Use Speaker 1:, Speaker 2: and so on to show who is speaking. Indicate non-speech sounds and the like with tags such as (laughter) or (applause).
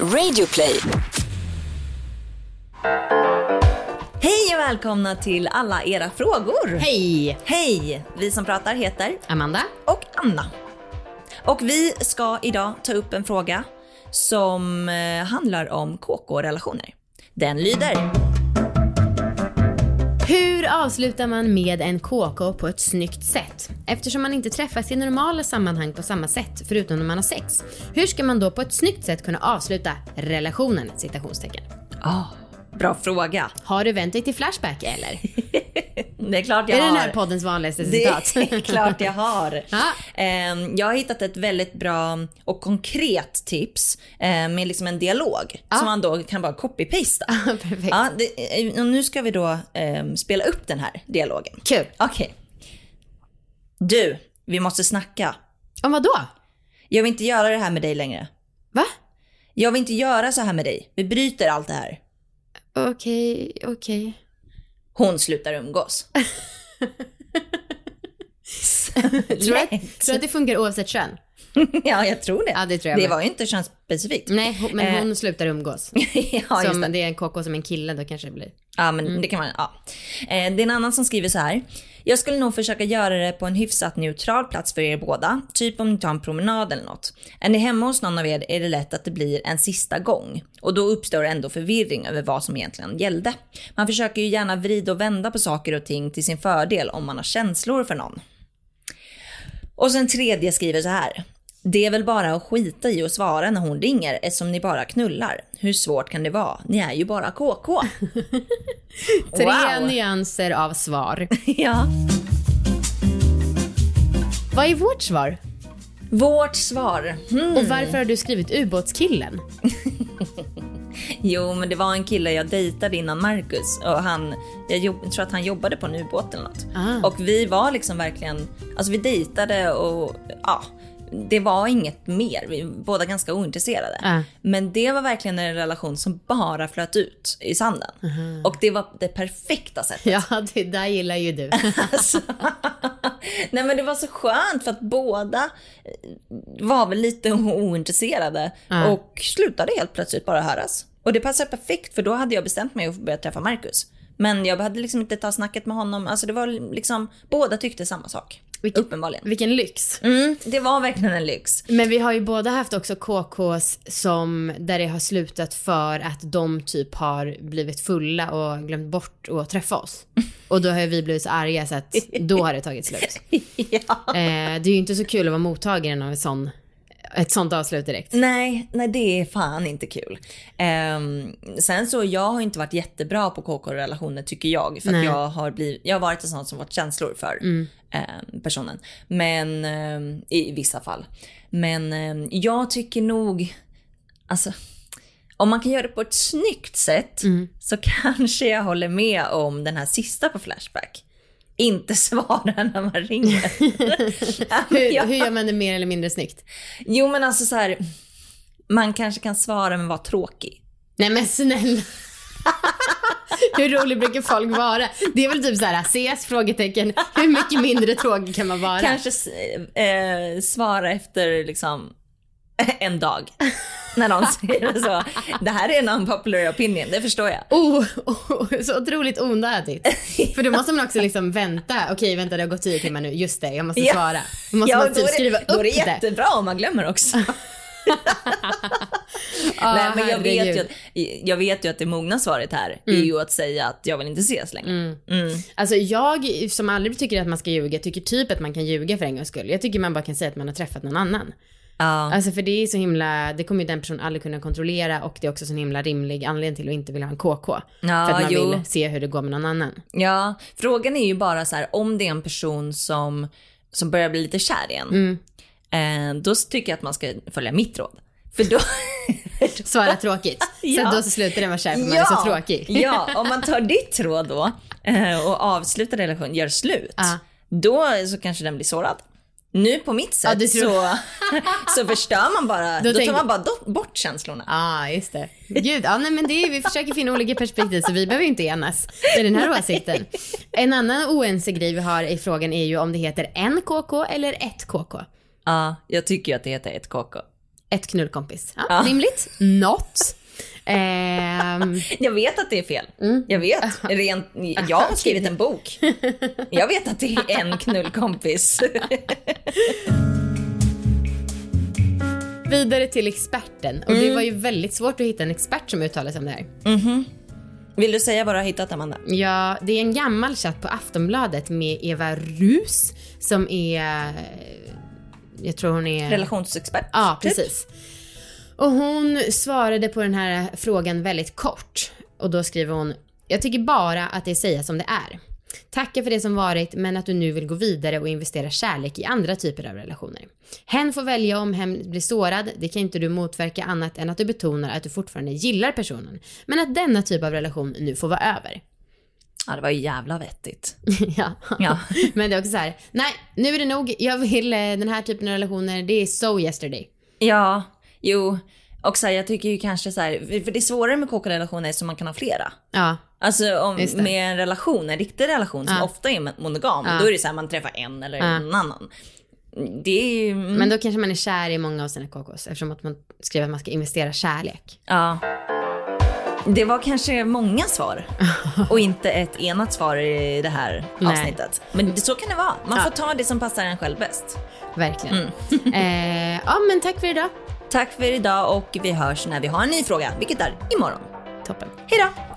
Speaker 1: Radioplay.
Speaker 2: Hej och välkomna till alla era frågor.
Speaker 3: Hej!
Speaker 2: Hej! Vi som pratar heter
Speaker 3: Amanda?
Speaker 2: och Anna. Och vi ska idag ta upp en fråga som eh, handlar om KK-relationer. Den lyder.
Speaker 3: Hur avslutar man med en KK på ett snyggt sätt? Eftersom man inte träffas i normala sammanhang på samma sätt, förutom när man har sex. Hur ska man då på ett snyggt sätt kunna avsluta relationen? Citationstecken.
Speaker 2: Ah, bra fråga.
Speaker 3: Har du vänt dig till Flashback eller? (laughs)
Speaker 2: Det är klart jag
Speaker 3: är det
Speaker 2: har.
Speaker 3: den här poddens vanligaste
Speaker 2: Det
Speaker 3: citat?
Speaker 2: är (laughs) klart jag har. Ehm, Jag har hittat ett väldigt bra och konkret tips eh, med liksom en dialog som man då kan bara copy-pasta. (laughs)
Speaker 3: Perfekt.
Speaker 2: Ja, det, eh, nu ska vi då ehm, spela upp den här dialogen.
Speaker 3: Kul.
Speaker 2: Okej. Du, vi måste snacka.
Speaker 3: Om vad då?
Speaker 2: Jag vill inte göra det här med dig längre.
Speaker 3: Va?
Speaker 2: Jag vill inte göra så här med dig. Vi bryter allt det här.
Speaker 3: Okej, okej.
Speaker 2: Hon slutar umgås. (laughs)
Speaker 3: Tror att, tror att det funkar oavsett kön? (laughs)
Speaker 2: ja, jag tror det.
Speaker 3: Ja, det tror jag
Speaker 2: det var ju inte könsspecifikt.
Speaker 3: Nej, hon- men
Speaker 2: Eh.
Speaker 3: hon slutar umgås. (laughs)
Speaker 2: ja,
Speaker 3: som
Speaker 2: det.
Speaker 3: det är en KK som en kille, då kanske det blir.
Speaker 2: Ja, men det kan man, ja. Eh, det är en annan som skriver så här. Jag skulle nog försöka göra det på en hyfsat neutral plats för er båda. Typ om ni tar en promenad eller något. Är ni hemma hos någon av er är det lätt att det blir en sista gång. Och då uppstår ändå förvirring över vad som egentligen gällde. Man försöker ju gärna vrida och vända på saker och ting till sin fördel om man har känslor för någon. Och sen tredje skriver så här. Det är väl bara att skita i att svara när hon ringer eftersom ni bara knullar. Hur svårt kan det vara? Ni är ju bara KK. (laughs)
Speaker 3: Tre
Speaker 2: Wow.
Speaker 3: nyanser av svar. (laughs)
Speaker 2: ja.
Speaker 3: Vad är vårt svar?
Speaker 2: Vårt svar. Hmm.
Speaker 3: Och varför har du skrivit ubåtskillen? (laughs)
Speaker 2: Jo, men det var en kille jag dejtade innan Marcus och han, jag jobb, tror att han jobbade på en ubåt eller något.
Speaker 3: Ah.
Speaker 2: Och vi var liksom verkligen, alltså vi dejtade och ja, det var inget mer. Vi var båda ganska ointresserade.
Speaker 3: Ah.
Speaker 2: Men det var verkligen en relation som bara flöt ut i sanden. Och det var det perfekta sättet.
Speaker 3: Ja, det där gillar ju du. (laughs)
Speaker 2: Alltså, nej men det var så skönt för att båda var väl lite (laughs) ointresserade
Speaker 3: Ja.
Speaker 2: och slutade helt plötsligt bara höras. Och det passade perfekt för då hade jag bestämt mig att börja träffa Marcus. Men jag hade liksom inte ta snacket med honom. Alltså det var liksom, båda tyckte samma sak.
Speaker 3: Vilken-
Speaker 2: Uppenbarligen.
Speaker 3: Vilken lyx.
Speaker 2: Mm, det var verkligen en lyx.
Speaker 3: Men vi har ju båda haft också KKs som, där det har slutat för att de typ har blivit fulla och glömt bort att träffa oss. (laughs) Och då har vi blivit så arga så att då har det tagit slut. (laughs)
Speaker 2: ja.
Speaker 3: Eh, det är ju inte så kul att vara mottagaren av ett, sån, ett sånt avslut direkt.
Speaker 2: Nej, nej det är fan inte kul. Ehm, sen så, jag har inte varit jättebra på KK-relationer tycker jag. För jag har, blivit, jag har varit en sån som varit känslor för ehm, personen. Men ehm, i vissa fall. Men ehm, jag tycker nog, alltså om man kan göra det på ett snyggt sätt så kanske jag håller med om den här sista på Flashback. Inte (laughs) svara när man ringer. (laughs)
Speaker 3: Hur, hur gör man det mer eller mindre snyggt?
Speaker 2: Jo men alltså så här. Man kanske kan svara men vara tråkig.
Speaker 3: Nej men snälla. (laughs) Hur rolig brukar folk vara? Det är väl typ så här, ses? Frågetecken. Hur mycket mindre tråkig kan man vara?
Speaker 2: Kanske eh, svara efter liksom (laughs) en dag. När någon säger så. Det här är en unpopular opinion, det förstår jag.
Speaker 3: Oh, oh, så otroligt onödigt. För då måste man också liksom vänta. Okej, vänta det har gått tio timmar nu. Just det, jag måste svara. Då måste
Speaker 2: Ja,
Speaker 3: man typ
Speaker 2: är det-
Speaker 3: skriva
Speaker 2: Då är det
Speaker 3: upp det.
Speaker 2: jättebra om man glömmer också.
Speaker 3: Ah,
Speaker 2: Nej, men jag vet, ju att, jag vet ju att det mogna svaret här är ju att säga att jag vill inte ses längre. Mm.
Speaker 3: Alltså jag som aldrig tycker att man ska ljuga, tycker typ att man kan ljuga för en gångs skull. Jag tycker man bara kan säga att man har träffat någon annan.
Speaker 2: Ja.
Speaker 3: Alltså för det är så himla, det kommer ju den personen aldrig kunna kontrollera och det är också så himla rimlig anledning till att inte vilja ha en KK. för att man
Speaker 2: jo.
Speaker 3: vill se hur det går med någon annan.
Speaker 2: Ja, frågan är ju bara så här om det är en person som, som börjar bli lite kär igen. Eh, då tycker jag att man ska följa mitt råd. För då... (laughs)
Speaker 3: Svara tråkigt. (laughs)
Speaker 2: Ja.
Speaker 3: Så då så slutar det vara kär för man är så tråkig. (laughs)
Speaker 2: ja, om man tar ditt råd då eh, och avslutar relationen, gör slut.
Speaker 3: Ja.
Speaker 2: Då så kanske den blir sårad. Nu på mitt sätt
Speaker 3: tror-
Speaker 2: så, så förstör man bara,
Speaker 3: Då
Speaker 2: då, tar man bara bort känslorna.
Speaker 3: Ja, ah, just det. Gud, ja, nej, men det är, vi försöker finna olika perspektiv så vi behöver inte enas i den här åsikten. En annan oense grej vi har i frågan är ju om det heter en KK eller ett KK.
Speaker 2: Ja, jag tycker ju att det heter ett KK.
Speaker 3: ett knullkompis. Ja, ja. Rimligt. Något.
Speaker 2: Ehm... (laughs) Jag vet att det är fel. Mm. Jag vet. (laughs) Rent, jag har skrivit en bok. (laughs) Jag vet att det är en knullkompis.
Speaker 3: Vidare till experten. Och mm. det var ju väldigt svårt att hitta en expert som uttalar sig om det här.
Speaker 2: Mm -hmm. Vill du säga vad du har hittat Amanda?
Speaker 3: Ja, det är en gammal chatt på Aftonbladet med Eva Rus som är... Jag tror hon är...
Speaker 2: Relationsexpert?
Speaker 3: Ja, typ. precis. Och hon svarade på den här frågan väldigt kort. Och då skriver hon, jag tycker bara att det är säga som det är. Tacka för det som varit men att du nu vill gå vidare och investera kärlek i andra typer av relationer. Hen får välja om hen blir sårad, det kan inte du motverka annat än att du betonar att du fortfarande gillar personen. Men att denna typ av relation nu får vara över.
Speaker 2: Ja, det var ju jävla vettigt. (laughs)
Speaker 3: ja. ja. (laughs) Men det är också så här, nej, nu är det nog, jag vill eh, den här typen av relationer, det är so yesterday.
Speaker 2: Ja, Jo, och så här, jag tycker ju kanske så här, för det är svårare med KK-relationer som man kan ha flera.
Speaker 3: Ja.
Speaker 2: Alltså om, med en relation, en riktig relation som ja. ofta är monogam, ja. då är det så här man träffar en eller ja. en annan. Ju... Mm.
Speaker 3: Men då kanske man är kär i många av sina KKs eftersom att man skriver att man ska investera kärlek.
Speaker 2: Ja. Det var kanske många svar och inte ett enat svar i det här avsnittet. Men så kan det vara. Man får ta det som passar en själv bäst.
Speaker 3: Verkligen. Mm. (laughs) eh, ja, men tack för idag.
Speaker 2: Tack för idag och vi hörs när vi har en ny fråga, vilket är imorgon.
Speaker 3: Toppen.
Speaker 2: Hej då!